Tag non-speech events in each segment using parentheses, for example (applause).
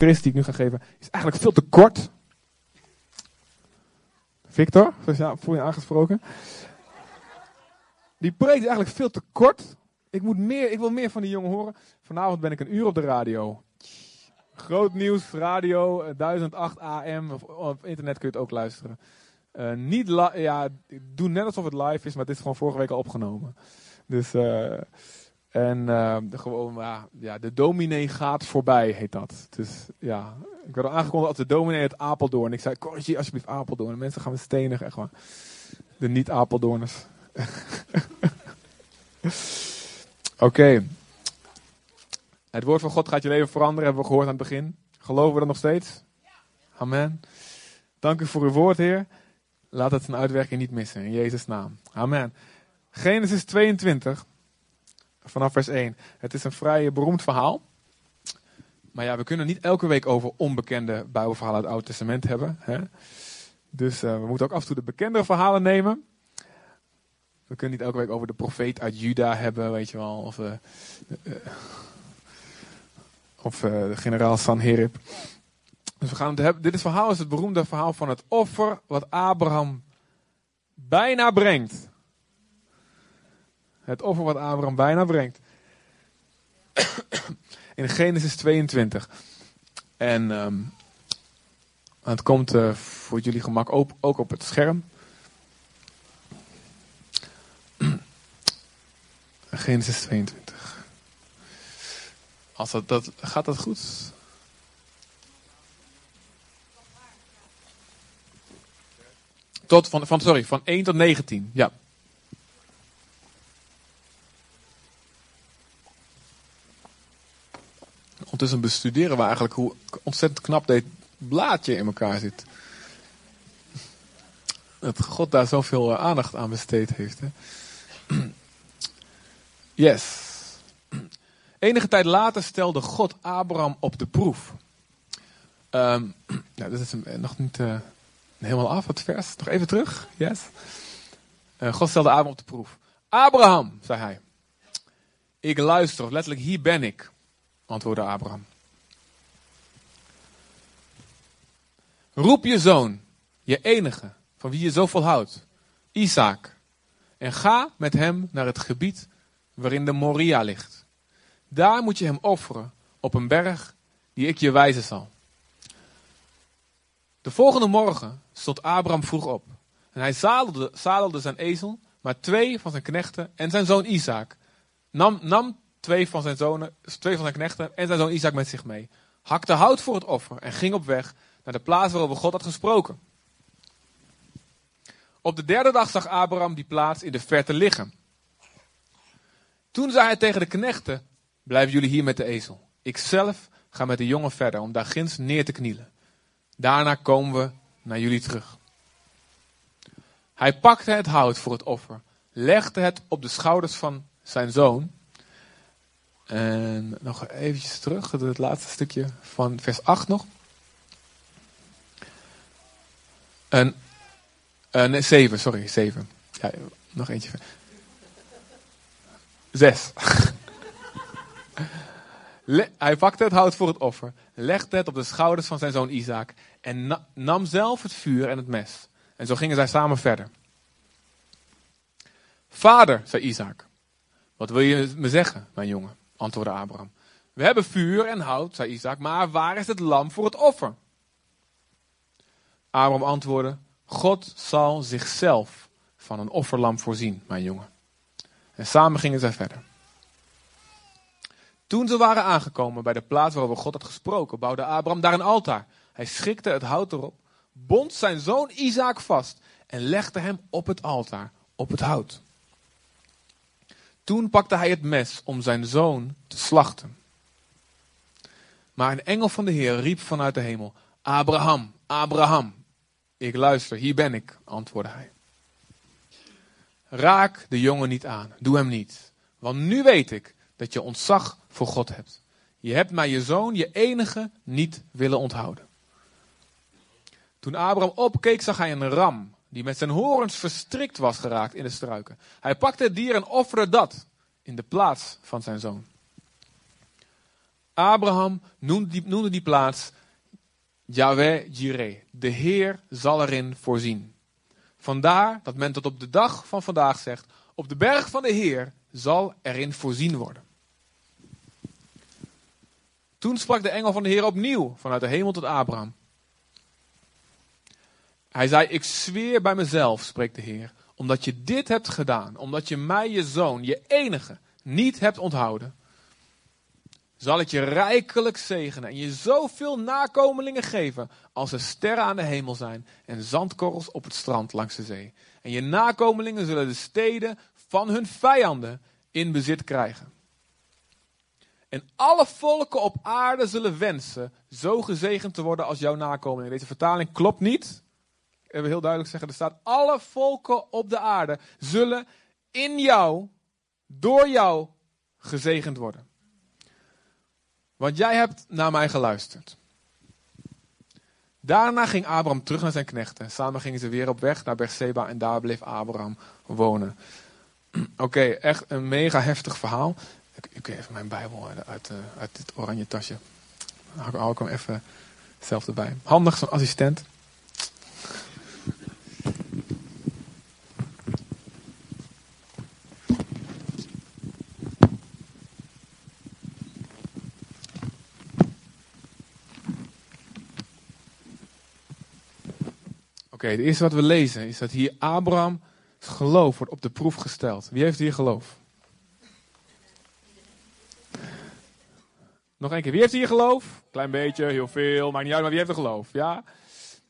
Die ik nu ga geven, is eigenlijk veel te kort. Victor, voel je aangesproken. Die preek is eigenlijk veel te kort. Ik, moet meer, ik wil meer van die jongen horen. Vanavond ben ik een uur op de radio. Groot nieuws, radio, 1008 eh, AM. Of op internet kun je het ook luisteren. Uh, niet ja, doe net alsof het live is, maar het is gewoon vorige week al opgenomen. Dus, uh, en uh, de, gewoon, ja, de dominee gaat voorbij, heet dat. Dus ja, ik werd al aangekondigd als de dominee uit Apeldoorn. Ik zei, corrigeer alsjeblieft Apeldoorn. Mensen gaan we stenigen, echt waar. De niet-Apeldoorners. (laughs) Oké. Het woord van God gaat je leven veranderen, hebben we gehoord aan het begin. Geloven we dat nog steeds? Amen. Dank u voor uw woord, Heer. Laat het zijn uitwerking niet missen. In Jezus' naam. Amen. Genesis 22, vanaf vers 1. Het is een vrij beroemd verhaal. Maar ja, we kunnen niet elke week over onbekende Bijbelverhalen uit het Oude Testament hebben. Hè? Dus uh, we moeten ook af en toe de bekendere verhalen nemen. We kunnen niet elke week over de profeet uit Juda hebben, weet je wel. Of, uh, uh, of de generaal Sanherib. Dus we gaan het hebben. Dit is verhaal is het beroemde verhaal van het offer wat Abraham bijna brengt. Het offer wat Abraham bijna brengt. (coughs) In Genesis 22. En um, het komt uh, voor jullie gemak ook, ook op het scherm. (coughs) Genesis 22. Als dat, dat, gaat dat goed? Tot van, van, sorry, van 1 tot 19. Ja. Ondertussen bestuderen we eigenlijk hoe ontzettend knap dit blaadje in elkaar zit. Dat God daar zoveel eh, aandacht aan besteed heeft. Hè? (clears throat) Yes. (clears throat) Enige tijd later stelde God Abraham op de proef. (clears throat) Nou, dat is nog niet uh, helemaal af, het vers. Nog even terug. Yes. Uh, God stelde Abraham op de proef. Abraham, zei hij. Ik luister, letterlijk hier ben ik, antwoordde Abraham. Roep je zoon, je enige, van wie je zoveel houdt, Isaac, en ga met hem naar het gebied waarin de Moria ligt. Daar moet je hem offeren op een berg die ik je wijzen zal. De volgende morgen stond Abraham vroeg op. En hij zadelde, zadelde zijn ezel, maar twee van zijn knechten en zijn zoon Isaac. Nam, nam twee, van zijn zonen, twee van zijn knechten en zijn zoon Isaac met zich mee. Hakte hout voor het offer en ging op weg naar de plaats waarover God had gesproken. Op de derde dag zag Abraham die plaats in de verte liggen. Toen zei hij tegen de knechten: Blijven jullie hier met de ezel. Ik zelf ga met de jongen verder om daar ginds neer te knielen. Daarna komen we naar jullie terug. Hij pakte het hout voor het offer, legde het op de schouders van zijn zoon. En nog eventjes terug, het laatste stukje van vers 8 nog. En, uh, nee, 7, sorry, 7. Ja, nog eentje. Zes. (laughs) hij pakte het hout voor het offer, legde het op de schouders van zijn zoon Isaac en nam zelf het vuur en het mes. En zo gingen zij samen verder. Vader, zei Isaac, wat wil je me zeggen, mijn jongen? Antwoordde Abraham. We hebben vuur en hout, zei Isaac, maar waar is het lam voor het offer? Abraham antwoordde, God zal zichzelf van een offerlam voorzien, mijn jongen. En samen gingen zij verder. Toen ze waren aangekomen bij de plaats waarover God had gesproken, bouwde Abraham daar een altaar. Hij schikte het hout erop, bond zijn zoon Isaac vast en legde hem op het altaar, op het hout. Toen pakte hij het mes om zijn zoon te slachten. Maar een engel van de Heer riep vanuit de hemel: Abraham, Abraham. Ik luister, hier ben ik, antwoordde hij. Raak de jongen niet aan. Doe hem niet. Want nu weet ik dat je ontzag voor God hebt. Je hebt mij je zoon, je enige, niet willen onthouden. Toen Abraham opkeek, zag hij een ram die met zijn horens verstrikt was geraakt in de struiken. Hij pakte het dier en offerde dat in de plaats van zijn zoon. Abraham noemde die, die plaats Yahweh Jireh. De Heer zal erin voorzien. Vandaar dat men tot op de dag van vandaag zegt: Op de berg van de Heer zal erin voorzien worden. Toen sprak de engel van de Heer opnieuw vanuit de hemel tot Abraham. Hij zei: Ik zweer bij mezelf, spreekt de Heer, omdat je dit hebt gedaan, omdat je mij, je zoon, je enige, niet hebt onthouden, zal ik je rijkelijk zegenen en je zoveel nakomelingen geven als er sterren aan de hemel zijn en zandkorrels op het strand langs de zee. En je nakomelingen zullen de steden van hun vijanden in bezit krijgen. En alle volken op aarde zullen wensen zo gezegend te worden als jouw nakomelingen. Deze vertaling klopt niet. Heel duidelijk zeggen, er staat alle volken op de aarde zullen in jou, door jou gezegend worden. Want jij hebt naar mij geluisterd. Daarna ging Abraham terug naar zijn knechten. Samen gingen ze weer op weg naar Berseba en daar bleef Abraham wonen. (clears throat) Oké, echt een mega heftig verhaal. Ik, ik even mijn Bijbel uit, uit dit oranje tasje. Dan hou ik hem even zelf erbij. Handig, zo'n assistent. Oké, het eerste wat we lezen is dat hier Abraham geloof wordt op de proef gesteld. Wie heeft hier geloof? Nog één keer. Wie heeft hier geloof? Klein beetje, heel veel, maakt niet uit, maar wie heeft er geloof? Ja?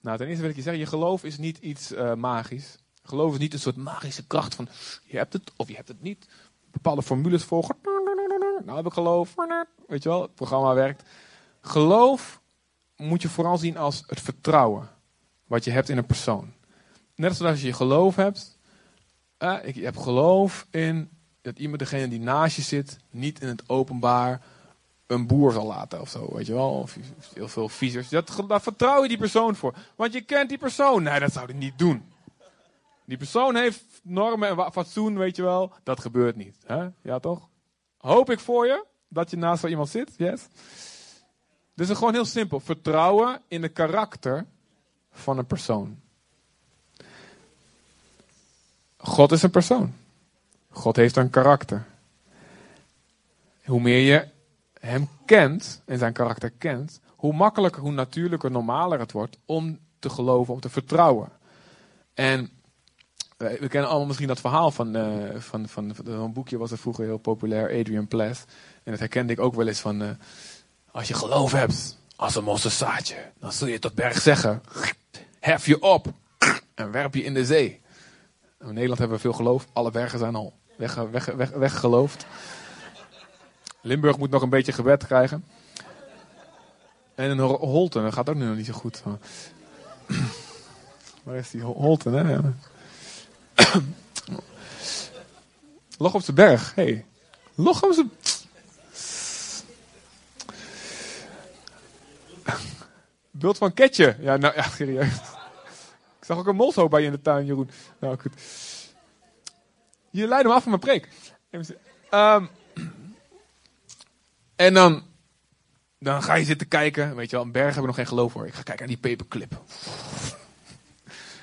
Nou, ten eerste wil ik je zeggen, je geloof is niet iets uh, magisch. Geloof is niet een soort magische kracht van, je hebt het of je hebt het niet. Bepaalde formules volgen. Nou heb ik geloof. Weet je wel, het programma werkt. Geloof moet je vooral zien als het vertrouwen wat je hebt in een persoon. Net zoals je geloof hebt. Eh, ik heb geloof in dat iemand, degene die naast je zit, niet in het openbaar een boer zal laten of zo, weet je wel. Of heel veel viezers. Dat, daar vertrouw je die persoon voor. Want je kent die persoon. Nee, dat zou hij niet doen. Die persoon heeft normen en fatsoen, weet je wel. Dat gebeurt niet. Hè? Ja, toch? Hoop ik voor je dat je naast zo iemand zit. Yes. Dus het is gewoon heel simpel. Vertrouwen in de karakter van een persoon. God is een persoon. God heeft een karakter. Hoe meer je hem kent en zijn karakter kent, hoe makkelijker, hoe natuurlijker, normaler het wordt om te geloven, om te vertrouwen. En we kennen allemaal misschien dat verhaal van, uh, van, van, van een boekje was er vroeger heel populair, Adrian Plath. En dat herkende ik ook wel eens van, uh, als je geloof hebt als een mosterdzaadje, dan zul je tot berg zeggen, hef je op en werp je in de zee. In Nederland hebben we veel geloof, alle bergen zijn al weggeloofd. Weg, weg, weg, Limburg moet nog een beetje gebed krijgen. En in Holten, dat gaat ook nu nog niet zo goed. Waar is die Holten, hè? Log op de berg. Hey. Log op zijn... Beeld van Ketje. Ja, nou ja, serieus. Zag ook een molshoop bij je in de tuin, Jeroen. Nou, goed. Je leidt hem af van mijn preek. Um, en dan, dan ga je zitten kijken. Weet je wel, een berg hebben we nog geen geloof voor. Ik ga kijken naar die paperclip.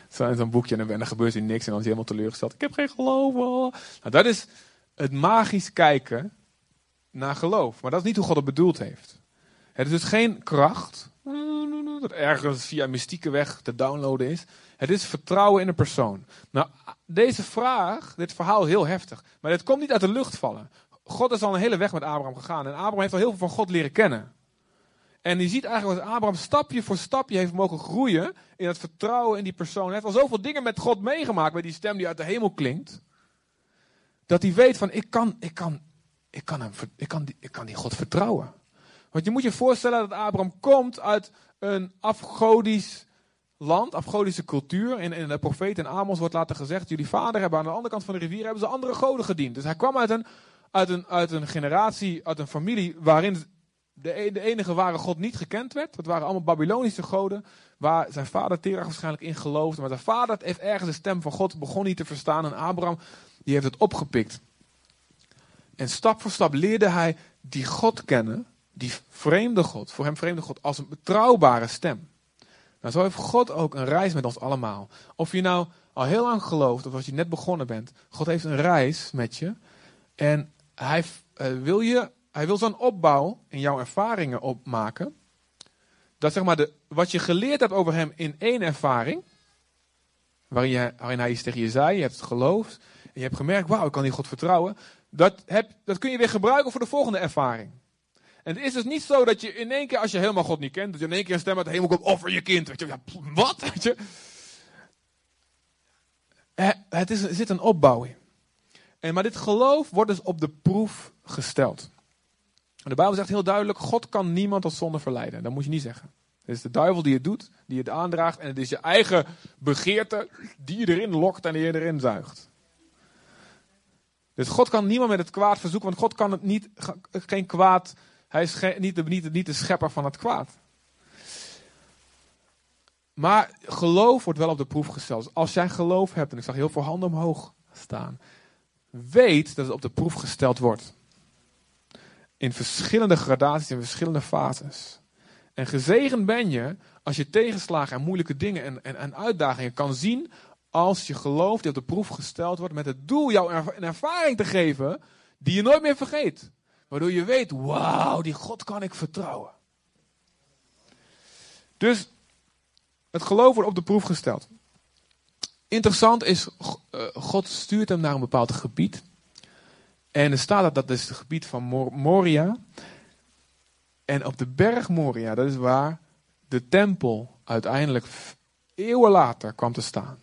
Zo in zo'n boekje en dan gebeurt er niks. En dan is hij helemaal teleurgesteld. Ik heb geen geloof. Nou, dat is het magisch kijken naar geloof. Maar dat is niet hoe God het bedoeld heeft. Het is dus geen kracht. Dat ergens via mystieke weg te downloaden is. Het is vertrouwen in een persoon. Nou, deze vraag, dit verhaal heel heftig. Maar dit komt niet uit de lucht vallen. God is al een hele weg met Abraham gegaan. En Abraham heeft al heel veel van God leren kennen. En je ziet eigenlijk dat Abraham stapje voor stapje heeft mogen groeien in het vertrouwen in die persoon. Hij heeft al zoveel dingen met God meegemaakt, bij die stem die uit de hemel klinkt. Dat hij weet van, ik kan, ik kan, ik kan, hem, ik kan, die, ik kan die God vertrouwen. Want je moet je voorstellen dat Abraham komt uit een afgodisch land, afgodische cultuur. In, in de profeet in Amos wordt later gezegd, jullie vader hebben aan de andere kant van de rivier hebben ze andere goden gediend. Dus hij kwam uit een uit een, uit een generatie, uit een familie waarin de, e-, de enige ware God niet gekend werd. Dat waren allemaal Babylonische goden. Waar zijn vader Terach waarschijnlijk in geloofde. Maar zijn vader heeft ergens de stem van God begon niet te verstaan. En Abraham die heeft het opgepikt. En stap voor stap leerde hij die God kennen. die vreemde God, voor hem vreemde God, als een betrouwbare stem. Nou, zo heeft God ook een reis met ons allemaal. Of je nou al heel lang gelooft, of als je net begonnen bent, God heeft een reis met je. En hij uh, wil, je, hij wil zo'n opbouw in jouw ervaringen opmaken. Dat zeg maar de, wat je geleerd hebt over hem in één ervaring, waarin, je, hij iets tegen je zei, je hebt het geloofd. En je hebt gemerkt, wauw, ik kan die God vertrouwen. Dat, heb, dat kun je weer gebruiken voor de volgende ervaring. En het is dus niet zo dat je in één keer, als je helemaal God niet kent, dat je in één keer een stem uit de hemel komt, offer je kind. Weet je, wat? Je? Het is, zit een opbouw in. En, maar dit geloof wordt dus op de proef gesteld. de Bijbel zegt heel duidelijk, God kan niemand tot zonde verleiden. Dat moet je niet zeggen. Het is de duivel die het doet, die het aandraagt. En het is je eigen begeerte die je erin lokt en die je erin zuigt. Dus God kan niemand met het kwaad verzoeken, want God kan het niet, geen kwaad hij is niet, de, niet, niet de schepper van het kwaad. Maar geloof wordt wel op de proef gesteld. Als jij geloof hebt, en ik zag heel veel handen omhoog staan, weet dat het op de proef gesteld wordt. In verschillende gradaties, in verschillende fases. En gezegend ben je als je tegenslagen en moeilijke dingen en, en, en uitdagingen kan zien als je geloof die op de proef gesteld wordt met het doel jou een ervaring te geven die je nooit meer vergeet. Waardoor je weet, wauw, die God kan ik vertrouwen. Dus het geloof wordt op de proef gesteld. Interessant is, eh, God stuurt hem naar een bepaald gebied. En er staat dat dat is het gebied van Moria. En op de berg Moria, dat is waar de tempel uiteindelijk eeuwen later kwam te staan.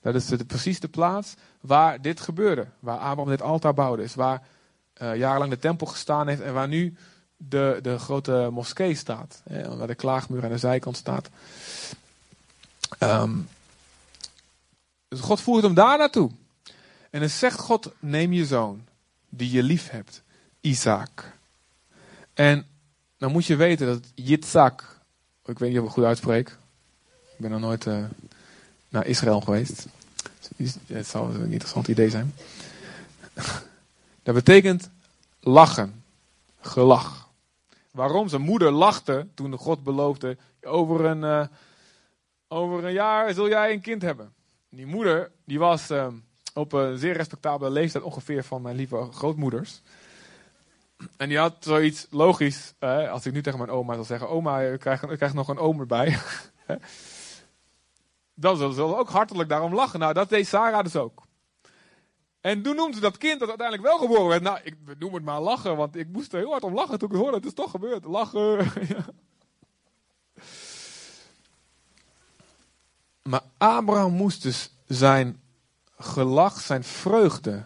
Dat is de, precies de plaats waar dit gebeurde. Waar Abraham dit altaar bouwde. Is waar jarenlang de tempel gestaan heeft en waar nu de, de grote moskee staat. Hè, waar de klaagmuur aan de zijkant staat. Um, dus God voert hem daar naartoe. En dan zegt God, neem je zoon, die je lief hebt, Isaac. En dan moet je weten dat Yitzhak, ik weet niet of ik het goed uitspreek. Ik ben nog nooit uh, naar Israël geweest. Het zou een interessant idee zijn. Dat betekent lachen. Gelach. Waarom? Zijn moeder lachte toen God beloofde: over een, uh, over een jaar zul jij een kind hebben. Die moeder die was uh, op een zeer respectabele leeftijd ongeveer van mijn lieve grootmoeders. En die had zoiets logisch, uh, als ik nu tegen mijn oma zal zeggen: Oma, ik krijg, ik krijg nog een oom erbij. (laughs) Dan zullen ze ook hartelijk daarom lachen. Nou, dat deed Sarah dus ook. En toen noemde ze dat kind dat uiteindelijk wel geboren werd. Nou, ik noem het maar lachen, want ik moest er heel hard om lachen toen ik het hoorde. Het is toch gebeurd. Lachen. (laughs) Maar Abraham moest dus zijn gelach, zijn vreugde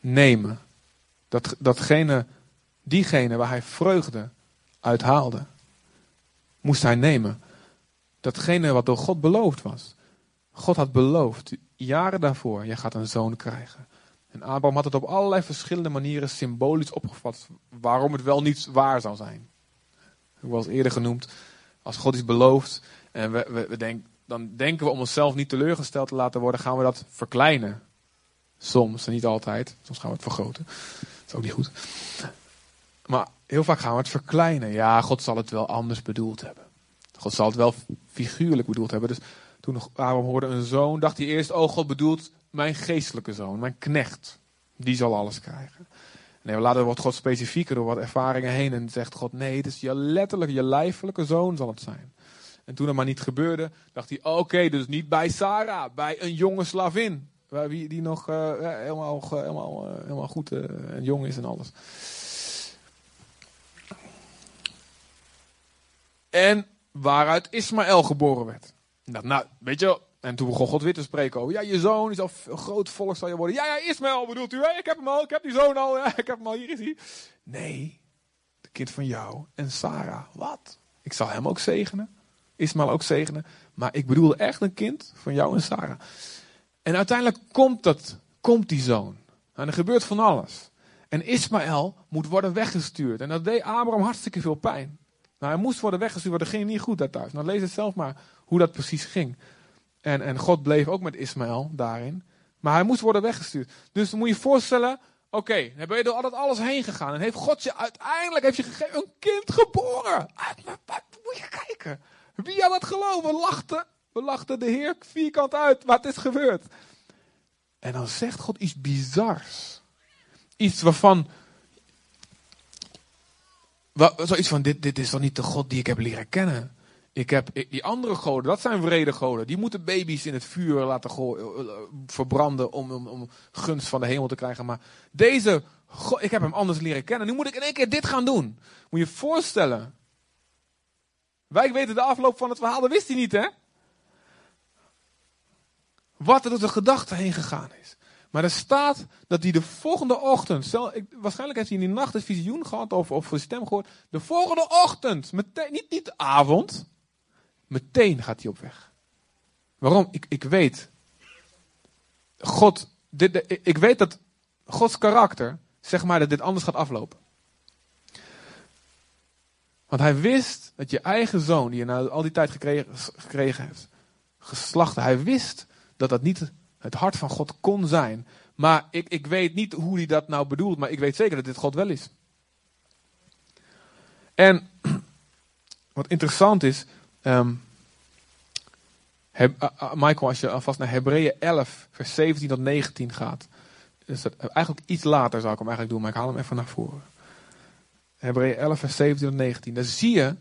nemen. Dat, datgene, diegene waar hij vreugde uit haalde, moest hij nemen. Datgene wat door God beloofd was. God had beloofd, jaren daarvoor, je gaat een zoon krijgen. En Abraham had het op allerlei verschillende manieren symbolisch opgevat waarom het wel niet waar zou zijn. Zoals eerder genoemd, als God iets belooft en we, we, we denk, dan denken we om onszelf niet teleurgesteld te laten worden, gaan we dat verkleinen. Soms, niet altijd. Soms gaan we het vergroten. Dat is ook niet goed. Maar heel vaak gaan we het verkleinen. Ja, God zal het wel anders bedoeld hebben. God zal het wel figuurlijk bedoeld hebben. Dus toen Abraham hoorde een zoon, dacht hij eerst: Oh, God bedoelt mijn geestelijke zoon, mijn knecht. Die zal alles krijgen. Nee, later wordt God specifieker door wat ervaringen heen en zegt God: Nee, het is je letterlijk, je lijfelijke zoon zal het zijn. En toen dat maar niet gebeurde, dacht hij: Oké, dus niet bij Sarah, bij een jonge slavin. Wie die nog uh, helemaal, helemaal, uh, helemaal goed uh, en jong is en alles. En waaruit Ismaël geboren werd. Nou, nou, weet je En toen begon God weer te spreken over, ja, je zoon is al groot volk zal je worden. Ja, ja, Ismaël bedoelt u, ik heb hem al, ik heb die zoon al, ja, ik heb hem al, hier is hij. Nee, de kind van jou en Sarah, wat? Ik zal hem ook zegenen, Ismaël ook zegenen, maar ik bedoel echt een kind van jou en Sarah. En uiteindelijk komt dat, komt die zoon. En er gebeurt van alles. En Ismaël moet worden weggestuurd. En dat deed Abraham hartstikke veel pijn. Nou, hij moest worden weggestuurd, dat ging niet goed daar thuis. Nou, lees het zelf maar hoe dat precies ging. En, en God bleef ook met Ismaël daarin. Maar hij moest worden weggestuurd. Dus dan moet je je voorstellen, Oké, dan ben je door dat alles heen gegaan. En heeft God je uiteindelijk heeft je een kind geboren. Moet je kijken. Wie had het geloven? We lachten. We lachten de Heer vierkant uit. Wat is gebeurd? En dan zegt God iets bizars. Iets waarvan. Zoiets van: dit, dit is toch niet de God die ik heb leren kennen? Ik heb die andere goden, dat zijn vrede goden. Die moeten baby's in het vuur laten eh, eh, verbranden om, om, gunst van de hemel te krijgen. Maar deze, ik heb hem anders leren kennen. Nu moet ik in één keer dit gaan doen. Moet je je voorstellen. Wij weten de afloop van het verhaal, dat wist hij niet hè. Wat er door de gedachte heen gegaan is. Maar er staat dat hij de volgende ochtend, waarschijnlijk heeft hij in die nacht een visioen gehad of, of een stem gehoord. De volgende ochtend, meteen, niet, niet de avond, Meteen gaat hij op weg. Waarom? Ik, ik weet. God, dit, ik weet dat Gods karakter, zeg maar, dat dit anders gaat aflopen. Want hij wist dat je eigen zoon, die je na al die tijd gekregen, gekregen hebt, geslacht, hij wist dat dat niet het hart van God kon zijn. Maar ik, ik weet niet hoe hij dat nou bedoelt, maar ik weet zeker dat dit God wel is. En (clears throat) wat interessant is, Um, Michael, als je alvast naar Hebreeën 11, vers 17 tot 19 gaat. Is dat eigenlijk iets later zou ik hem eigenlijk doen, maar ik haal hem even naar voren. Hebreeën 11, vers 17 tot 19. Dan zie je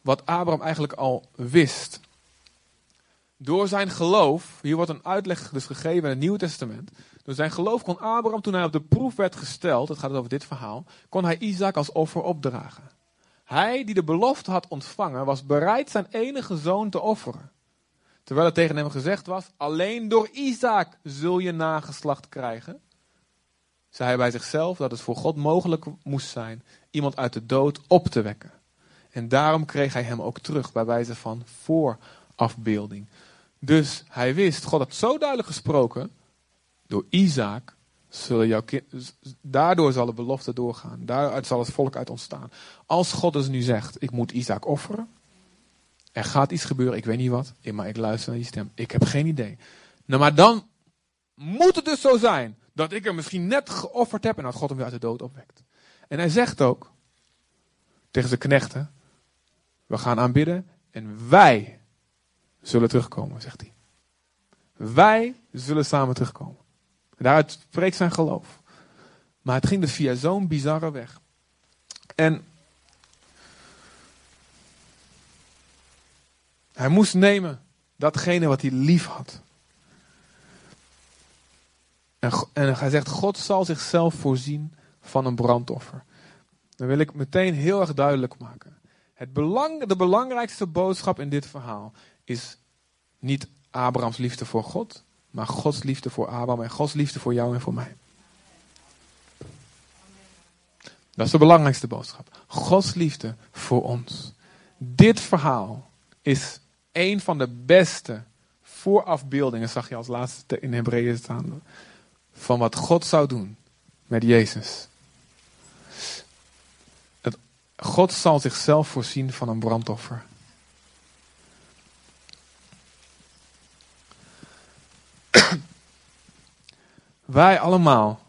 wat Abraham eigenlijk al wist. Door zijn geloof, hier wordt een uitleg dus gegeven in het Nieuwe Testament. Door zijn geloof kon Abraham, toen hij op de proef werd gesteld, het gaat over dit verhaal, kon hij Isaac als offer opdragen. Hij die de belofte had ontvangen, was bereid zijn enige zoon te offeren. Terwijl het tegen hem gezegd was: Alleen door Isaac zul je nageslacht krijgen. Zei hij bij zichzelf dat het voor God mogelijk moest zijn iemand uit de dood op te wekken. En daarom kreeg hij hem ook terug bij wijze van voorafbeelding. Dus hij wist, God had zo duidelijk gesproken: door Isaac zullen jouw kind, daardoor zal de belofte doorgaan. Daaruit zal het volk uit ontstaan. Als God dus nu zegt: Ik moet Isaac offeren. Er gaat iets gebeuren, ik weet niet wat, maar ik luister naar die stem. Ik heb geen idee. Nou, maar dan moet het dus zo zijn dat ik er misschien net geofferd heb en dat God hem weer uit de dood opwekt. En hij zegt ook tegen zijn knechten: We gaan aanbidden en wij zullen terugkomen, zegt hij. Wij zullen samen terugkomen. Daaruit spreekt zijn geloof. Maar het ging dus via zo'n bizarre weg. En Hij moest nemen datgene wat hij lief had. En, en hij zegt, God zal zichzelf voorzien van een brandoffer. Dan wil ik meteen heel erg duidelijk maken. Het belang, de belangrijkste boodschap in dit verhaal is niet Abrahams liefde voor God, maar Gods liefde voor Abraham en Gods liefde voor jou en voor mij. Dat is de belangrijkste boodschap. Gods liefde voor ons. Dit verhaal is een van de beste voorafbeeldingen, zag je als laatste in Hebreeën staan, van wat God zou doen met Jezus. God zal zichzelf voorzien van een brandoffer. (clears throat) Wij allemaal,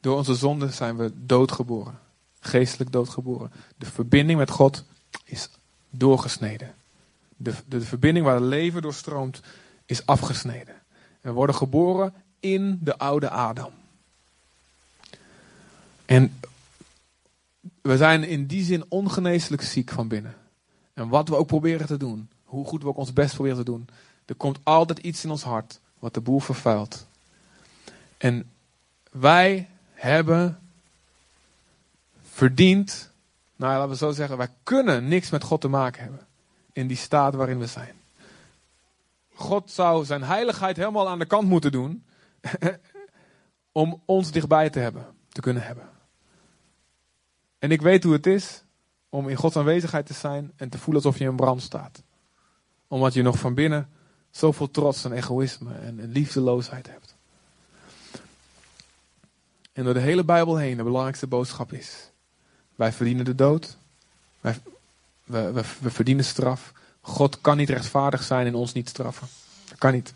door onze zonde zijn we doodgeboren. Geestelijk doodgeboren. De verbinding met God is doorgesneden. De, de, verbinding waar het leven doorstroomt is afgesneden. We worden geboren in de oude Adam. En we zijn in die zin ongeneeslijk ziek van binnen. En wat we ook proberen te doen, hoe goed we ook ons best proberen te doen, er komt altijd iets in ons hart wat de boel vervuilt. En wij hebben verdiend, nou laten we zo zeggen, wij kunnen niks met God te maken hebben in die staat waarin we zijn. God zou zijn heiligheid helemaal aan de kant moeten doen (laughs) om ons dichtbij te hebben, te kunnen hebben. En ik weet hoe het is om in Gods aanwezigheid te zijn en te voelen alsof je in brand staat. Omdat je nog van binnen zoveel trots en egoïsme en, liefdeloosheid hebt. En door de hele Bijbel heen de belangrijkste boodschap is: wij verdienen de dood. Wij, we, we, we verdienen straf. God kan niet rechtvaardig zijn en ons niet straffen. Dat kan niet.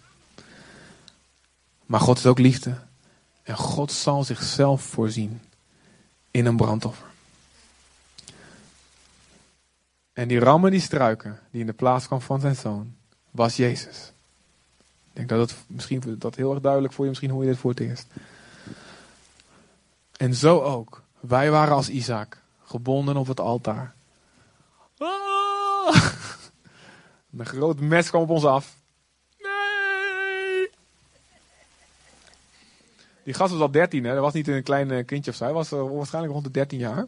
Maar God is ook liefde. En God zal zichzelf voorzien in een brandoffer. En die rammen die struiken, die in de plaats kwam van zijn zoon, was Jezus. Ik denk dat het misschien dat heel erg duidelijk voor je, misschien hoor je dit voor het eerst. En zo ook. Wij waren als Isaac, gebonden op het altaar. Ah! (laughs) Een groot mes kwam op ons af. Nee! Die gast was al 13, hè? Dat was niet een klein eh, kindje of zo. Hij was uh, waarschijnlijk rond de 13 jaar.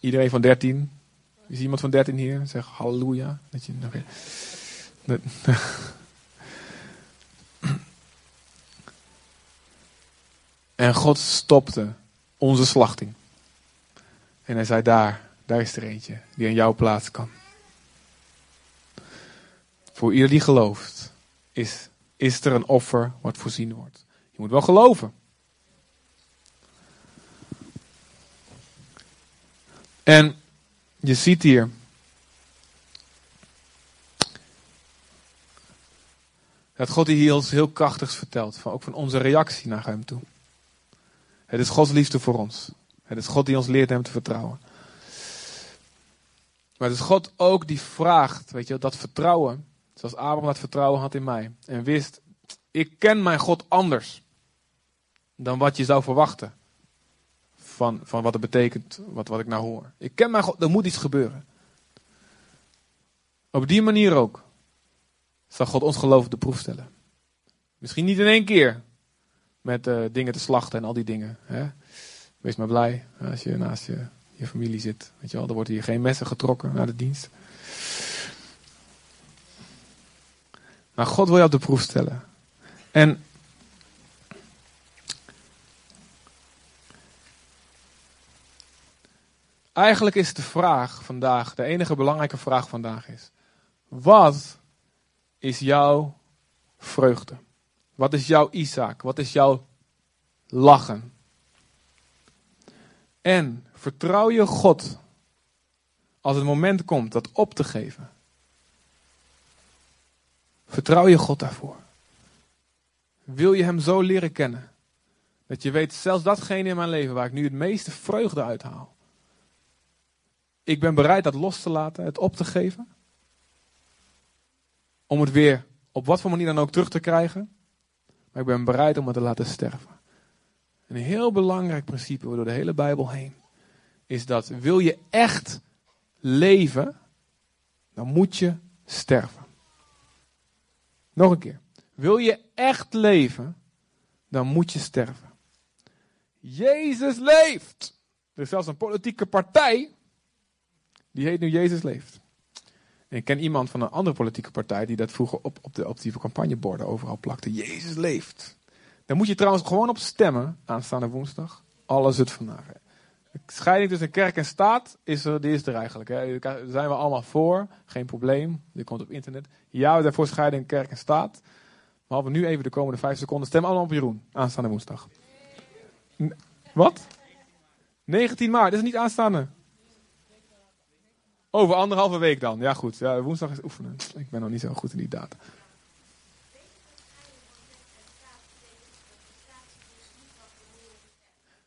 Iedereen van 13. Is iemand van 13 hier? Zeg halleluja. Dat je. (clears throat) En God stopte onze slachting. En hij zei: Daar, daar is er eentje die aan jouw plaats kan. Voor ieder die gelooft, is, is er een offer wat voorzien wordt. Je moet wel geloven. En je ziet hier. Dat God hier ons heel krachtigs vertelt. Van, ook van onze reactie naar hem toe. Het is Gods liefde voor ons. Het is God die ons leert hem te vertrouwen. Maar het is God ook die vraagt, weet je, dat vertrouwen. Zoals Abraham dat vertrouwen had in mij. En wist, ik ken mijn God anders. Dan wat je zou verwachten. Van, van wat het betekent, wat, wat ik nou hoor. Ik ken mijn God, er moet iets gebeuren. Op die manier ook. Zal God ons geloof op de proef stellen. Misschien niet in één keer. Met uh, dingen te slachten en al die dingen. Hè? Wees maar blij als je naast je, je familie zit. Weet je wel, er wordt hier geen messen getrokken naar de dienst. Maar God wil je op de proef stellen. En eigenlijk is de vraag vandaag, de enige belangrijke vraag vandaag is: wat is jouw vreugde? Wat is jouw Isaac? Wat is jouw lachen? En vertrouw je God als het moment komt dat op te geven. Vertrouw je God daarvoor. Wil je Hem zo leren kennen? Dat je weet, zelfs datgene in mijn leven waar ik nu het meeste vreugde uithaal. Ik ben bereid dat los te laten, het op te geven. Om het weer op wat voor manier dan ook terug te krijgen. Maar ik ben bereid om het te laten sterven. Een heel belangrijk principe door de hele Bijbel heen. Is dat wil je echt leven, dan moet je sterven. Nog een keer. Wil je echt leven, dan moet je sterven. Jezus leeft. Er is zelfs een politieke partij die heet nu Jezus leeft. En ik ken iemand van een andere politieke partij die dat vroeger op, op, de, op die campagneborden overal plakte. Jezus leeft. Daar moet je trouwens gewoon op stemmen aanstaande woensdag. Alles het vandaag. Scheiding tussen kerk en staat is er, die is er eigenlijk. Hè. Daar zijn we allemaal voor. Geen probleem. Dit komt op internet. Ja, we zijn voor scheiding kerk en staat. Maar we nu even de komende vijf seconden stemmen allemaal op Jeroen. Aanstaande woensdag. wat? 19 maart. Dat is niet aanstaande. Over anderhalve week dan. Ja, goed. Ja, woensdag is oefenen. Ik ben nog niet zo goed in die data.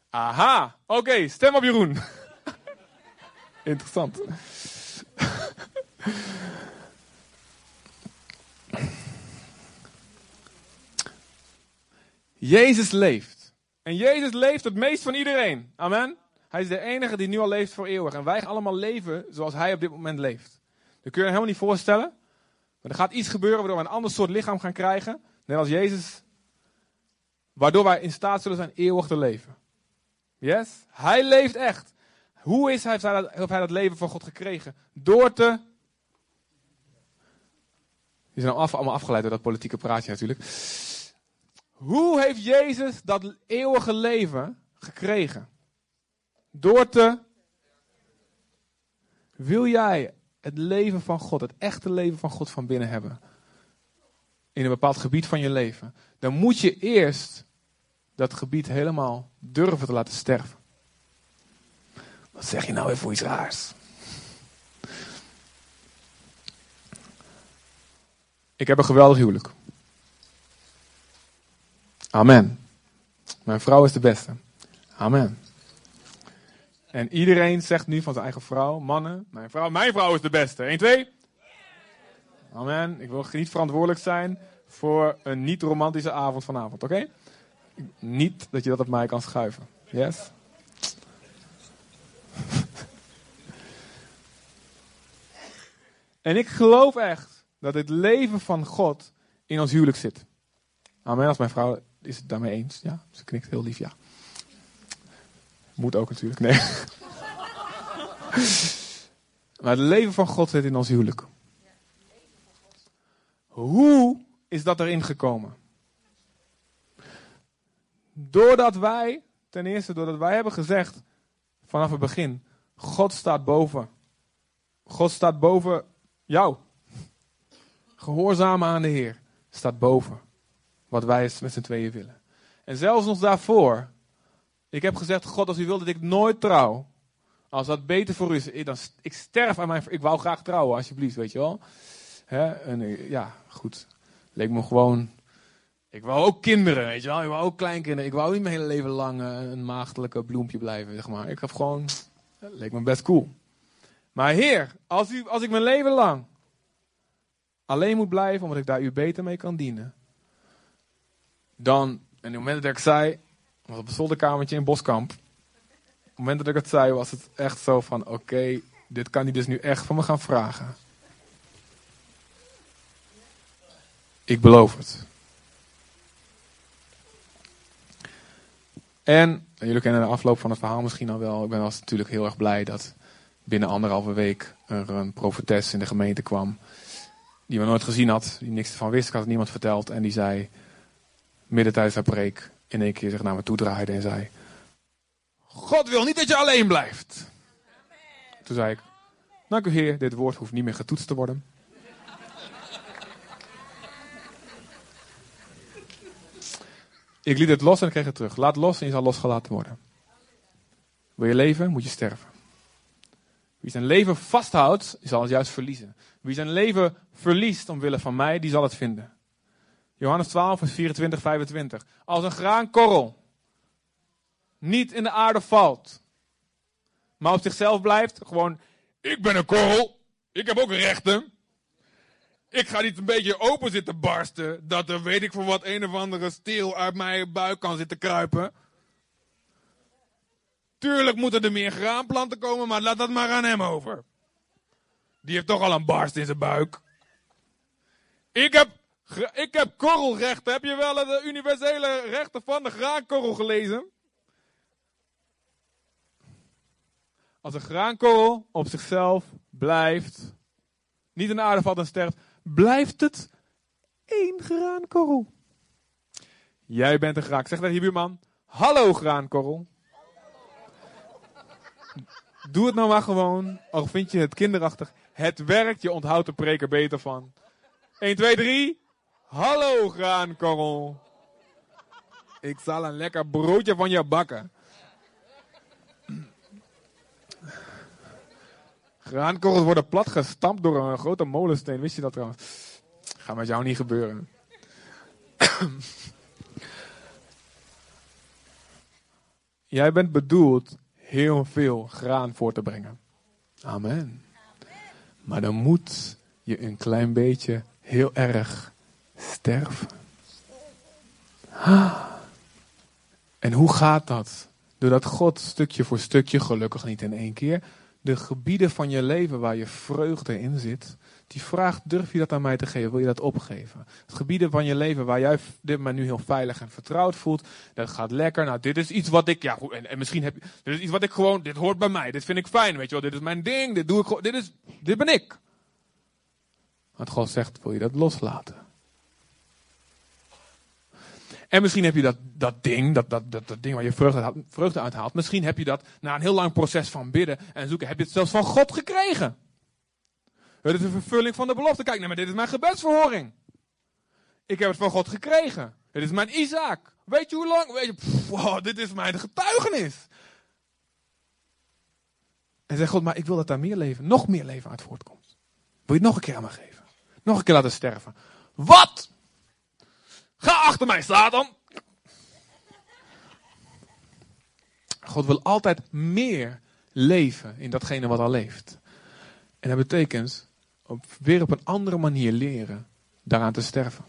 Aha, oké, stem op Jeroen. (laughs) Interessant. (laughs) Jezus leeft. En Jezus leeft het meest van iedereen. Amen. Hij is de enige die nu al leeft voor eeuwig. En wij allemaal leven zoals hij op dit moment leeft. Dat kun je je helemaal niet voorstellen. Maar er gaat iets gebeuren waardoor we een ander soort lichaam gaan krijgen. Net als Jezus. Waardoor wij in staat zullen zijn eeuwig te leven. Yes? Hij leeft echt. Hoe is hij, heeft, hij dat, leven van God gekregen? Door te. Die zijn allemaal afgeleid door dat politieke praatje natuurlijk. Hoe heeft Jezus dat eeuwige leven gekregen? Door te. Wil jij het leven van God, het echte leven van God van binnen hebben? In een bepaald gebied van je leven. Dan moet je eerst dat gebied helemaal durven te laten sterven. Wat zeg je nou weer voor iets raars? Ik heb een geweldig huwelijk. Amen. Mijn vrouw is de beste. Amen. En iedereen zegt nu van zijn eigen vrouw, mannen, mijn vrouw, mijn vrouw is de beste. 1, 2. Amen. Ik wil niet verantwoordelijk zijn voor een niet-romantische avond vanavond, oké? Niet dat je dat op mij kan schuiven. Yes? en ik geloof echt dat het leven van God in ons huwelijk zit. Amen. Als mijn vrouw is het daarmee eens. Ja, ze knikt heel lief, ja. Moet ook natuurlijk, nee. (laughs) maar het leven van God zit in ons huwelijk. Hoe is dat erin gekomen? Doordat wij, ten eerste doordat wij hebben gezegd vanaf het begin, God staat boven. God staat boven jou. Gehoorzamen aan de Heer staat boven wat wij met z'n tweeën willen. En zelfs nog daarvoor, ik heb gezegd, God, als u wil dat ik nooit trouw, als dat beter voor u is, dan ik sterf aan mijn, ik wou graag trouwen, alsjeblieft, weet je wel. Hè? En eh, ja, goed. Leek me gewoon. Ik wou ook kinderen, weet je wel. Ik wou ook kleinkinderen. Ik wou niet mijn hele leven lang eh, een maagdelijke bloempje blijven, zeg maar. Ik heb gewoon. Leek me best cool. Maar Heer, als, u, als ik mijn leven lang alleen moet blijven, omdat ik daar u beter mee kan dienen. Dan, en op het moment dat ik zei, was op een zolderkamertje in Boskamp. Op het moment dat ik het zei, was het echt zo van: oké, dit kan hij dus nu echt van me gaan vragen. Ik beloof het. En, jullie kennen de afloop van het verhaal misschien al wel. Ik ben was natuurlijk heel erg blij dat binnen anderhalve week er een profetes in de gemeente kwam. Die we nooit gezien had, die niks ervan wist. Ik had het niemand verteld. En die zei, midden tijdens haar preek, in één keer zich naar me toe draaide en zei: God wil niet dat je alleen blijft. Toen zei ik: Dank u, Heer, dit woord hoeft niet meer getoetst te worden. Ik liet het los en kreeg het terug. Laat los en je zal losgelaten worden. Wil je leven, moet je sterven. Wie zijn leven vasthoudt, zal het juist verliezen. Wie zijn leven verliest omwille van mij, die zal het vinden. Johannes 12, vers 24, 25. Als een graankorrel niet in de aarde valt, maar op zichzelf blijft, gewoon, ik ben een korrel, ik heb ook rechten. Ik ga niet een beetje open zitten barsten, dat er weet ik voor wat een of andere steel uit mijn buik kan zitten kruipen. Tuurlijk moeten er meer graanplanten komen, maar laat dat maar aan hem over. Die heeft toch al een barst in zijn buik. Ik heb, ik heb korrelrechten. Heb je wel de universele rechten van de graankorrel gelezen? Als een graankorrel op zichzelf blijft, niet in de aarde valt en sterft, blijft het één graankorrel. Jij bent een graan. Zeg tegen je buurman, hallo graankorrel. Doe het nou maar gewoon, al vind je het kinderachtig. Het werkt, je onthoudt de preker beter van. 1, 2, 3. Hallo graankorrel. Ik zal een lekker broodje van je bakken. Graankorrels worden plat gestampt door een grote molensteen. Wist je dat trouwens? Gaat met jou niet gebeuren. Jij bent bedoeld heel veel graan voor te brengen. Amen. Maar dan moet je een klein beetje heel erg sterven. En hoe gaat dat? Doordat God stukje voor stukje, gelukkig niet in één keer, de gebieden van je leven waar je vreugde in zit, die vraagt, durf je dat aan mij te geven? Wil je dat opgeven? Het gebieden van je leven waar jij dit maar nu heel veilig en vertrouwd voelt, dat gaat lekker. Nou, dit is iets wat ik, ja en misschien heb je, dit is iets wat ik gewoon, dit hoort bij mij, dit vind ik fijn, weet je wel, dit is mijn ding, dit doe ik gewoon, dit is, dit ben ik. Want God zegt, wil je dat loslaten? En misschien heb je dat, dat ding, dat, dat, dat, dat ding waar je vreugde, vreugde. Misschien heb je dat na een heel lang proces van bidden en zoeken, heb je het zelfs van God gekregen. Het is een vervulling van de belofte. Kijk, nee, maar dit is mijn gebedsverhoring. Ik heb het van God gekregen. Dit is mijn Isaac. Weet je hoe lang? Weet je, dit is mijn getuigenis. En zegt God, maar ik wil dat daar meer leven, nog meer leven uit voortkomt. Wil je het nog een keer aan me geven? Nog een keer laten sterven. Wat? Ga achter mij, Satan. God wil altijd meer leven in datgene wat al leeft. En dat betekent op, weer op een andere manier leren daaraan te sterven.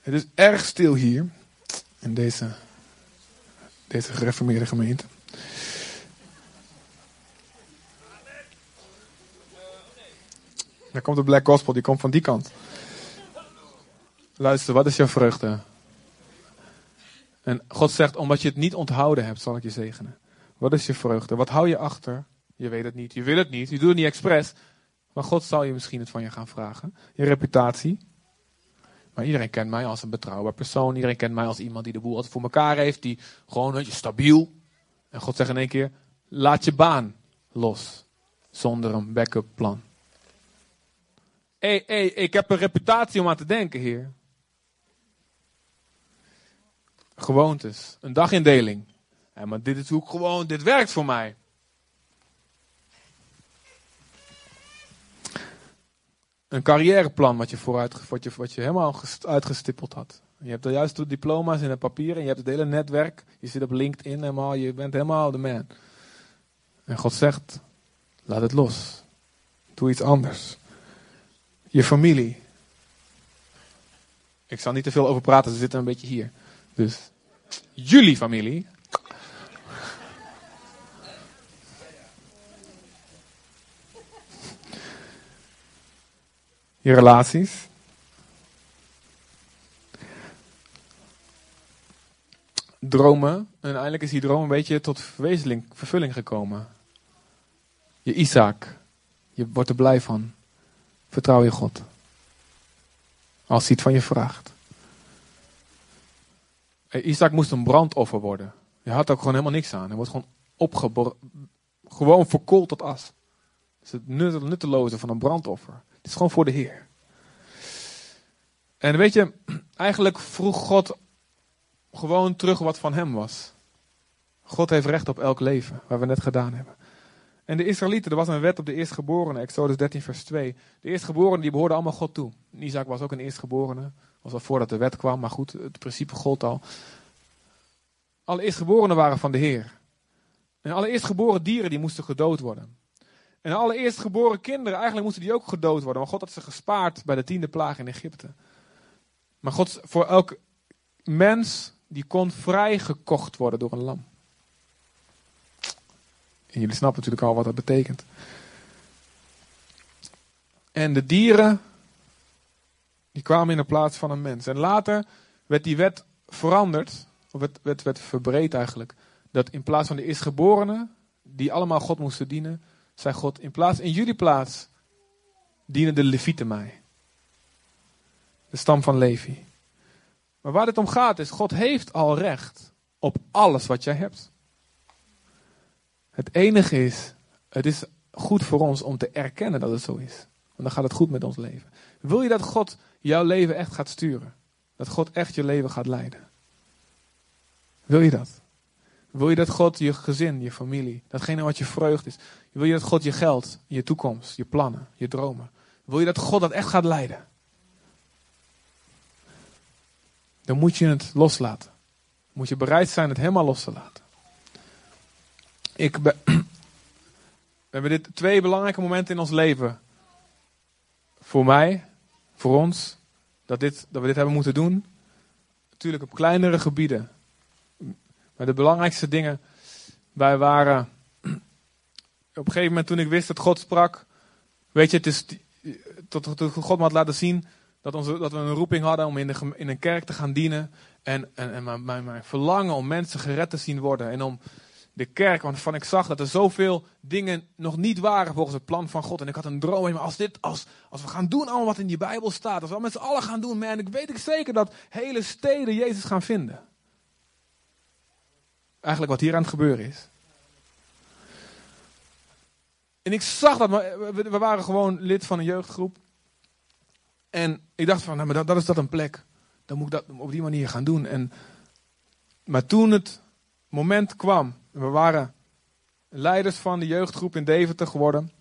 Het is erg stil hier in deze, deze gereformeerde gemeente. Dan komt de Black Gospel, die komt van die kant. Luister, wat is jouw vreugde? En God zegt, omdat je het niet onthouden hebt, zal ik je zegenen. Wat is je vreugde? Wat hou je achter? Je weet het niet, je wil het niet, je doet het niet expres. Maar God zal je misschien het van je gaan vragen. Je reputatie. Maar iedereen kent mij als een betrouwbaar persoon. Iedereen kent mij als iemand die de boel altijd voor elkaar heeft. Die gewoon, weet je, stabiel. En God zegt in één keer, laat je baan los. Zonder een backup plan. Hey, hey, ik heb een reputatie om aan te denken, Heer. Gewoontes. Een dagindeling. Ja, maar dit is hoe gewoon, dit werkt voor mij. Een carrièreplan wat je, vooruit, wat je, wat je helemaal uitgestippeld had. Je hebt de juiste diploma's het papier en je hebt het hele netwerk. Je zit op LinkedIn helemaal, je bent helemaal de man. En God zegt, laat het los. Doe iets anders. Je familie. Ik zal niet te veel over praten, ze zitten een beetje hier. Dus jullie familie. Je relaties. Dromen. En uiteindelijk is die droom een beetje tot vervulling gekomen. Je Isaac. Je wordt er blij van. Vertrouw je God. Als hij het van je vraagt. Isaac moest een brandoffer worden. Hij had ook gewoon helemaal niks aan. Hij wordt gewoon opgeborgen. Gewoon verkoold tot as. Is het nutteloze van een brandoffer. Het is gewoon voor de Heer. En weet je, eigenlijk vroeg God gewoon terug wat van hem was. God heeft recht op elk leven, waar we net gedaan hebben. En de Israëlieten, er was een wet op de eerstgeborene, Exodus 13, vers 2. De eerstgeborenen die behoorden allemaal God toe. Isaac was ook een eerstgeborene. Was al voordat de wet kwam, maar goed, het principe gold al. Alle eerstgeborenen waren van de Heer. En alle eerstgeboren dieren die moesten gedood worden. En alle eerstgeboren kinderen, eigenlijk moesten die ook gedood worden. Maar God had ze gespaard bij de tiende plaag in Egypte. Maar God, voor elk mens, die kon vrijgekocht worden door een lam. En jullie snappen natuurlijk al wat dat betekent. En de dieren, die kwamen in de plaats van een mens. En later werd die wet veranderd, of werd, werd, werd verbreed eigenlijk. Dat in plaats van de eerstgeborenen, die allemaal God moesten dienen, zei God, in, plaats, in jullie plaats dienen de Levieten mij. De stam van Levi. Maar waar het om gaat is, God heeft al recht op alles wat jij hebt. Het enige is, het is goed voor ons om te erkennen dat het zo is. Want dan gaat het goed met ons leven. Wil je dat God jouw leven echt gaat sturen? Dat God echt je leven gaat leiden? Wil je dat? Wil je dat God je gezin, je familie, datgene wat je vreugd is, wil je dat God je geld, je toekomst, je plannen, je dromen, wil je dat God dat echt gaat leiden? Dan moet je het loslaten. Moet je bereid zijn het helemaal los te laten. Ik (clears throat) we hebben dit twee belangrijke momenten in ons leven. Voor mij, voor ons, dat, dit, dat we dit hebben moeten doen. Natuurlijk op kleinere gebieden. Maar de belangrijkste dingen, wij waren. (clears throat) Op een gegeven moment toen ik wist dat God sprak. Weet je, het is. Tot, God me had laten zien dat, onze, dat we een roeping hadden om in, de, in een kerk te gaan dienen. En, en, en mijn, mijn verlangen om mensen gered te zien worden. En om de kerk, waarvan ik zag dat er zoveel dingen nog niet waren volgens het plan van God. En ik had een droom, maar als, dit, als, als we gaan doen allemaal wat in die Bijbel staat, als we met z'n allen gaan doen, man, ik weet ik zeker dat hele steden Jezus gaan vinden. Eigenlijk wat hier aan het gebeuren is. En ik zag dat, we waren gewoon lid van een jeugdgroep. En ik dacht van, nou, maar dat, dat is dat een plek. Dan moet ik dat op die manier gaan doen. En, maar toen het moment kwam we waren leiders van de jeugdgroep in Deventer geworden.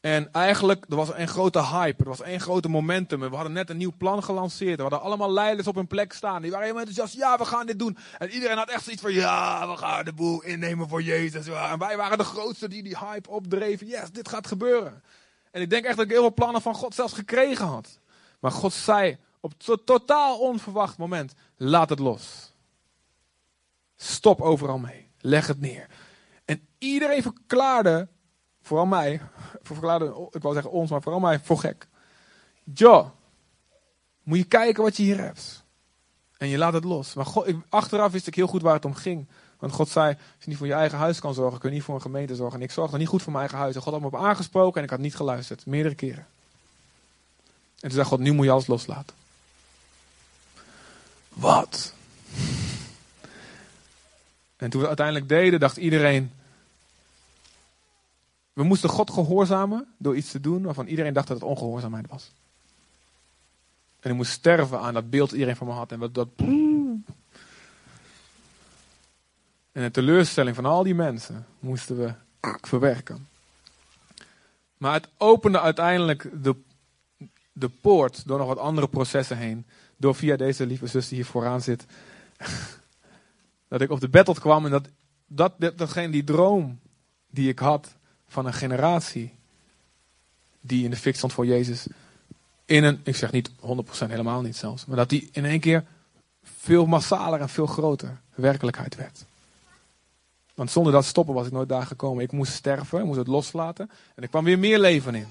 En eigenlijk, er was een grote hype, er was één grote momentum. En we hadden net een nieuw plan gelanceerd. We hadden allemaal leiders op hun plek staan. Die waren helemaal enthousiast, ja, we gaan dit doen. En iedereen had echt zoiets van, ja, we gaan de boel innemen voor Jezus. En wij waren de grootste die die hype opdreven. Yes, dit gaat gebeuren. En ik denk echt dat ik heel veel plannen van God zelfs gekregen had. Maar God zei op een totaal onverwacht moment, laat het los. Stop overal mee. Leg het neer. En iedereen verklaarde, vooral mij, (laughs) verklaarde, ik wou zeggen ons, maar vooral mij, voor gek. Jo, moet je kijken wat je hier hebt. En je laat het los. Maar God, achteraf wist ik heel goed waar het om ging. Want God zei, als je niet voor je eigen huis kan zorgen, kun je niet voor een gemeente zorgen. En ik zorgde niet goed voor mijn eigen huis. En God had me op aangesproken en ik had niet geluisterd. Meerdere keren. En toen zei God, nu moet je alles loslaten. Wat? En toen we uiteindelijk deden, dacht iedereen. We moesten God gehoorzamen door iets te doen waarvan iedereen dacht dat het ongehoorzaamheid was. En ik moest sterven aan dat beeld dat iedereen van me had. En dat, dat. En de teleurstelling van al die mensen moesten we verwerken. Maar het opende uiteindelijk de, de poort door nog wat andere processen heen. Door via deze lieve zus die hier vooraan zit dat ik op de battle kwam en dat, dat, dat, datgene, die droom die ik had van een generatie die in de fik stond voor Jezus, in een, ik zeg niet 100% helemaal niet zelfs, maar dat die in één keer veel massaler en veel groter werkelijkheid werd. Want zonder dat stoppen was ik nooit daar gekomen. Ik moest sterven, ik moest het loslaten en er kwam weer meer leven in.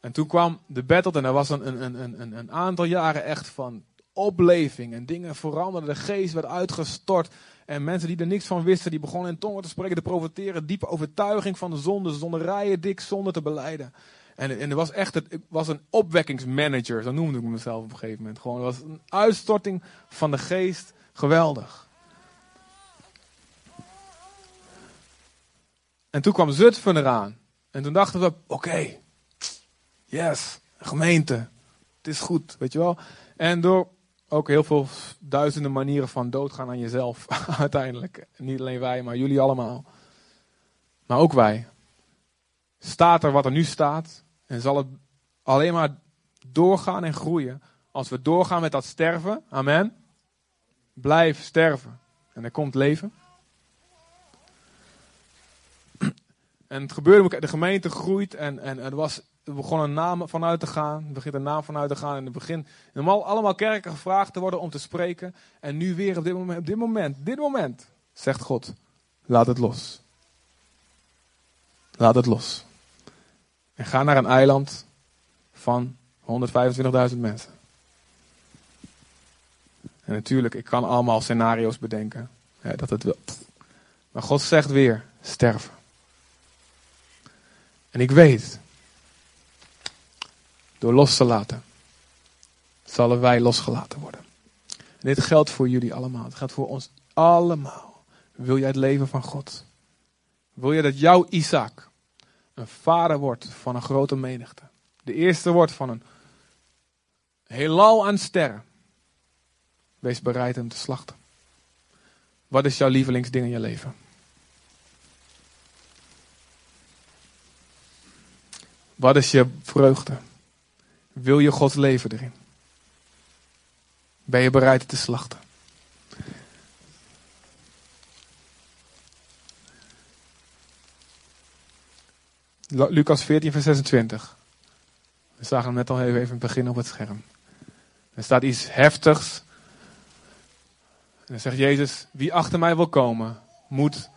En toen kwam de battle en er was een, een, een, een, een aantal jaren echt van opleving en dingen veranderden. De geest werd uitgestort. En mensen die er niks van wisten, die begonnen in tongen te spreken, te profiteren. Diepe overtuiging van de zonde. Ze stonden rijen dik zonde te beleiden. En, en er was echt het, was een opwekkingsmanager, zo noemde ik mezelf op een gegeven moment. Gewoon, het was een uitstorting van de geest. Geweldig. En toen kwam Zutphen eraan. En toen dachten we, oké, yes, gemeente, het is goed, weet je wel. En door ook heel veel duizenden manieren van doodgaan aan jezelf. (laughs) Uiteindelijk. Niet alleen wij, maar jullie allemaal. Maar ook wij. Staat er wat er nu staat. En zal het alleen maar doorgaan en groeien. Als we doorgaan met dat sterven. Amen. Blijf sterven. En er komt leven. (clears throat) En het gebeurde, de gemeente groeit en, en er was er begon een naam vanuit te gaan. Er begint een naam vanuit te gaan. In het begin normaal allemaal kerken gevraagd te worden om te spreken. En nu weer op dit moment, op dit moment, dit moment, zegt God, laat het los. Laat het los. En ga naar een eiland van 125.000 mensen. En natuurlijk, ik kan allemaal scenario's bedenken. dat het wil. Maar God zegt weer, sterven. En ik weet door los te laten, zullen wij losgelaten worden. En dit geldt voor jullie allemaal. Het geldt voor ons allemaal. Wil jij het leven van God? Wil je dat jouw Isaac een vader wordt van een grote menigte? De eerste wordt van een heelal aan sterren. Wees bereid hem te slachten. Wat is jouw lievelingsding in je leven? Wat is je vreugde? Wil je Gods leven erin? Ben je bereid te slachten? Lucas 14, vers 26. We zagen hem net al even in het begin op het scherm. Er staat iets heftigs. En dan zegt Jezus: Wie achter mij wil komen, moet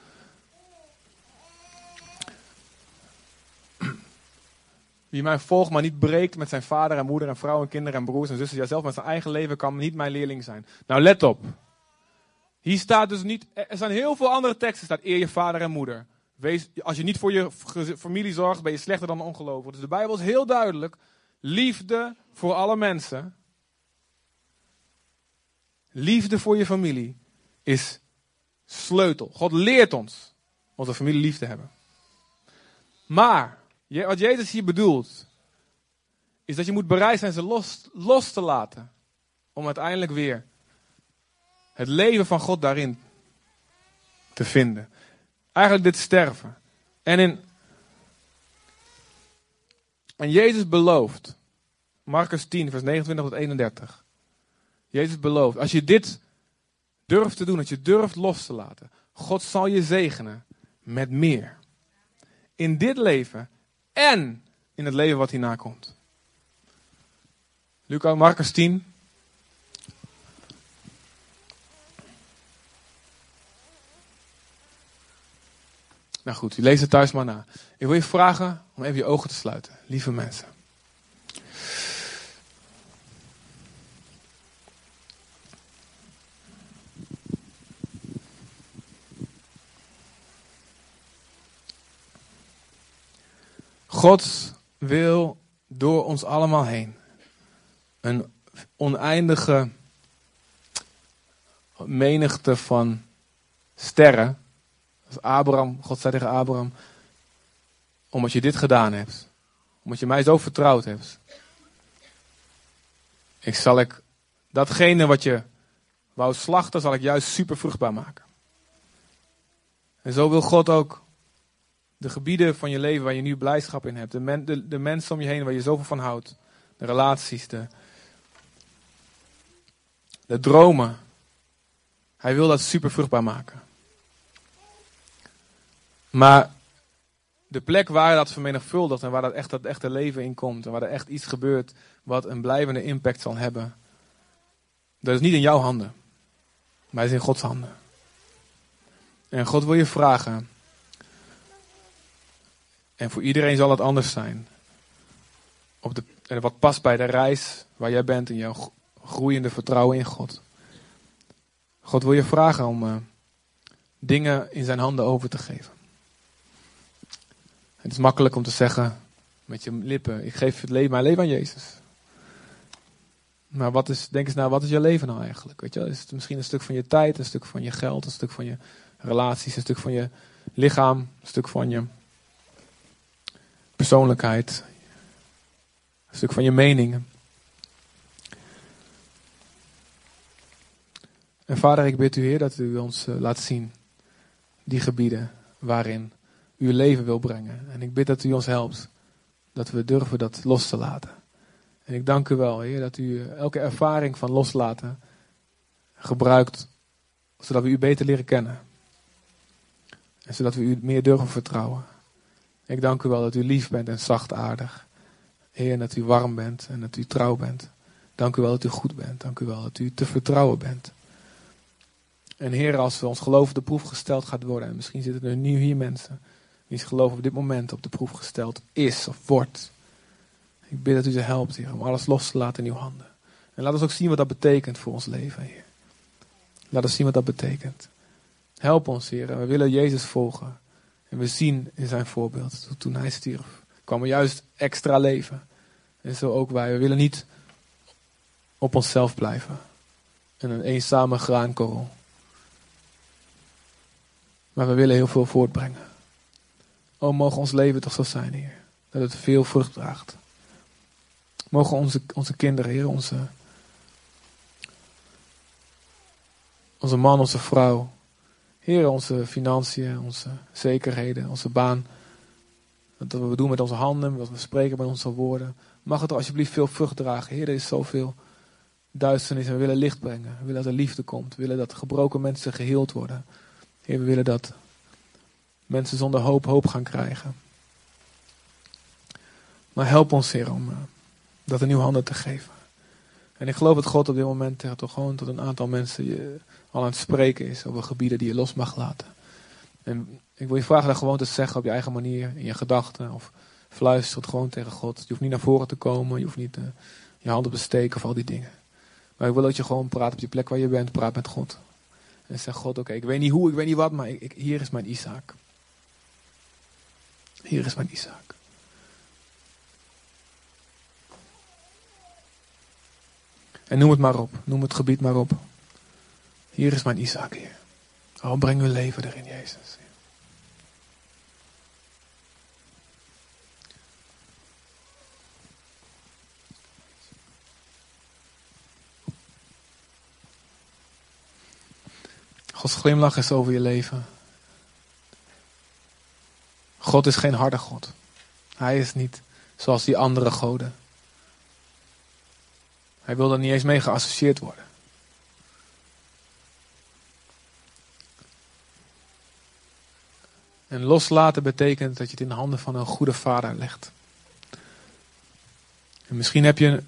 Wie mij volgt, maar niet breekt met zijn vader en moeder en vrouw en kinderen en broers en zussen, ja zelf met zijn eigen leven kan niet mijn leerling zijn. Nou, let op. Hier staat dus niet, er zijn heel veel andere teksten, staat eer je vader en moeder. Wees, als je niet voor je familie zorgt, ben je slechter dan een ongelovige. Dus de Bijbel is heel duidelijk. Liefde voor alle mensen. Liefde voor je familie is sleutel. God leert ons onze familie lief te hebben. Maar wat Jezus hier bedoelt, is dat je moet bereid zijn ze los, los te laten. Om uiteindelijk weer het leven van God daarin te vinden. Eigenlijk dit sterven. En in En Jezus belooft, Marcus 10, vers 29 tot 31. Jezus belooft, als je dit durft te doen, als je durft los te laten, God zal je zegenen met meer. In dit leven en in het leven wat hierna komt. Lucas, Marcus 10. Nou goed, je leest het thuis maar na. Ik wil je vragen om even je ogen te sluiten, lieve mensen. God wil door ons allemaal heen een oneindige menigte van sterren. Als Abraham, God zei tegen Abraham, omdat je dit gedaan hebt, omdat je mij zo vertrouwd hebt, ik zal ik datgene wat je wou slachten, zal ik juist super vruchtbaar maken. En zo wil God ook de gebieden van je leven waar je nu blijdschap in hebt, de, de, de mensen om je heen waar je zoveel van houdt, de relaties, de, de dromen. Hij wil dat super vruchtbaar maken. Maar de plek waar dat vermenigvuldigt en waar dat echt dat echte leven in komt en waar er echt iets gebeurt wat een blijvende impact zal hebben, dat is niet in jouw handen, maar is in Gods handen. En God wil je vragen, en voor iedereen zal het anders zijn, op de, en wat past bij de reis waar jij bent in jouw groeiende vertrouwen in God. God wil je vragen om uh, dingen in zijn handen over te geven. Het is makkelijk om te zeggen met je lippen: Ik geef het leven, mijn leven aan Jezus. Maar wat is, denk eens nou, wat is je leven nou eigenlijk? Weet je, is het misschien een stuk van je tijd, een stuk van je geld, een stuk van je relaties, een stuk van je lichaam, een stuk van je persoonlijkheid, een stuk van je meningen. En vader, ik bid u Heer dat u ons uh, laat zien die gebieden waarin u leven wil brengen. En ik bid dat u ons helpt dat we durven dat los te laten. En ik dank u wel, Heer, dat u eh, elke ervaring van loslaten gebruikt, zodat we u beter leren kennen. En zodat we u meer durven vertrouwen. Ik dank u wel dat u lief bent en zachtaardig. Heer, dat u warm bent en dat u trouw bent. Dank u wel dat u goed bent. Dank u wel dat u te vertrouwen bent. En Heer, als we ons geloof op de proef gesteld gaat worden, en misschien zitten er nu hier mensen wie geloof op dit moment op de proef gesteld is of wordt. Ik bid dat u ze helpt, Heer, om alles los te laten in uw handen. En laat ons ook zien wat dat betekent voor ons leven, Heer. Laat ons zien wat dat betekent. Help ons, Heer. We willen Jezus volgen. En we zien in zijn voorbeeld, toen hij stierf, kwam er juist extra leven. En zo ook wij. We willen niet op onszelf blijven. En een eenzame graankorrel. Maar we willen heel veel voortbrengen. O, mogen ons leven toch zo zijn, Heer. Dat het veel vrucht draagt. Mogen onze, onze kinderen, Heer, onze, onze man, onze vrouw, Heer, onze financiën, onze zekerheden, onze baan. Wat we doen met onze handen, wat we spreken met onze woorden. Mag het er alsjeblieft veel vrucht dragen. Heer, er is zoveel duisternis en we willen licht brengen. We willen dat er liefde komt. We willen dat gebroken mensen geheeld worden. Heer, we willen dat mensen zonder hoop hoop gaan krijgen. Maar help ons, Heer, om uh, dat in uw handen te geven. En ik geloof dat God op dit moment toch gewoon tot een aantal mensen je al aan het spreken is over gebieden die je los mag laten. En ik wil je vragen dat gewoon te zeggen op je eigen manier, in je gedachten. Of fluistert gewoon tegen God. Je hoeft niet naar voren te komen, je hoeft niet uh, je handen te steken of al die dingen. Maar ik wil dat je gewoon praat op je plek waar je bent, praat met God. En zeg God, oké, ik weet niet hoe, ik weet niet wat, maar ik, hier is mijn Isaac. Hier is mijn Isaac. En noem het maar op. Noem het gebied maar op. Hier is mijn Isaac, Heer. Oh, breng uw leven erin, Jezus. Gods glimlach is over je leven. God is geen harde God. Hij is niet zoals die andere goden. Hij wil er niet eens mee geassocieerd worden. En loslaten betekent dat je het in de handen van een goede vader legt. En misschien heb je,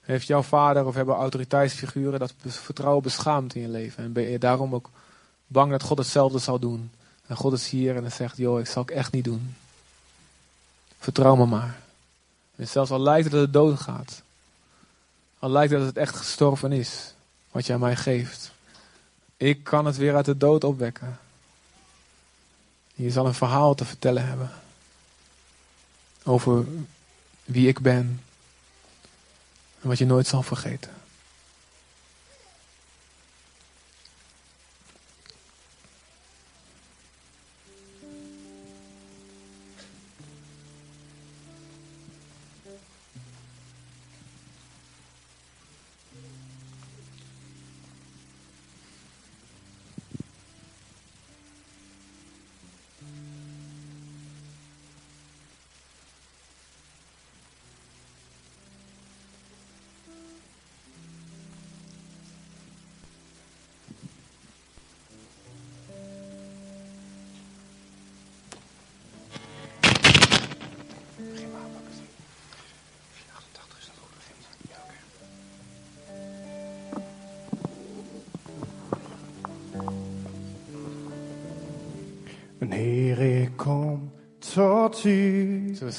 heeft jouw vader of hebben autoriteitsfiguren dat vertrouwen beschaamd in je leven. En ben je daarom ook bang dat God hetzelfde zal doen. En God is hier en hij zegt, joh, ik zal het echt niet doen. Vertrouw me maar. En zelfs al lijkt het dat het dood gaat. Al lijkt dat het echt gestorven is. Wat jij mij geeft. Ik kan het weer uit de dood opwekken. Je zal een verhaal te vertellen hebben. Over wie ik ben. En wat je nooit zal vergeten.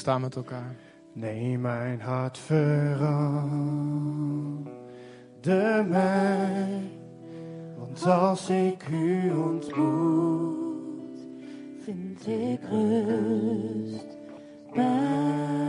Staan met elkaar? Neem mijn hart verander mij. Want als ik u ontmoet, vind ik rust bij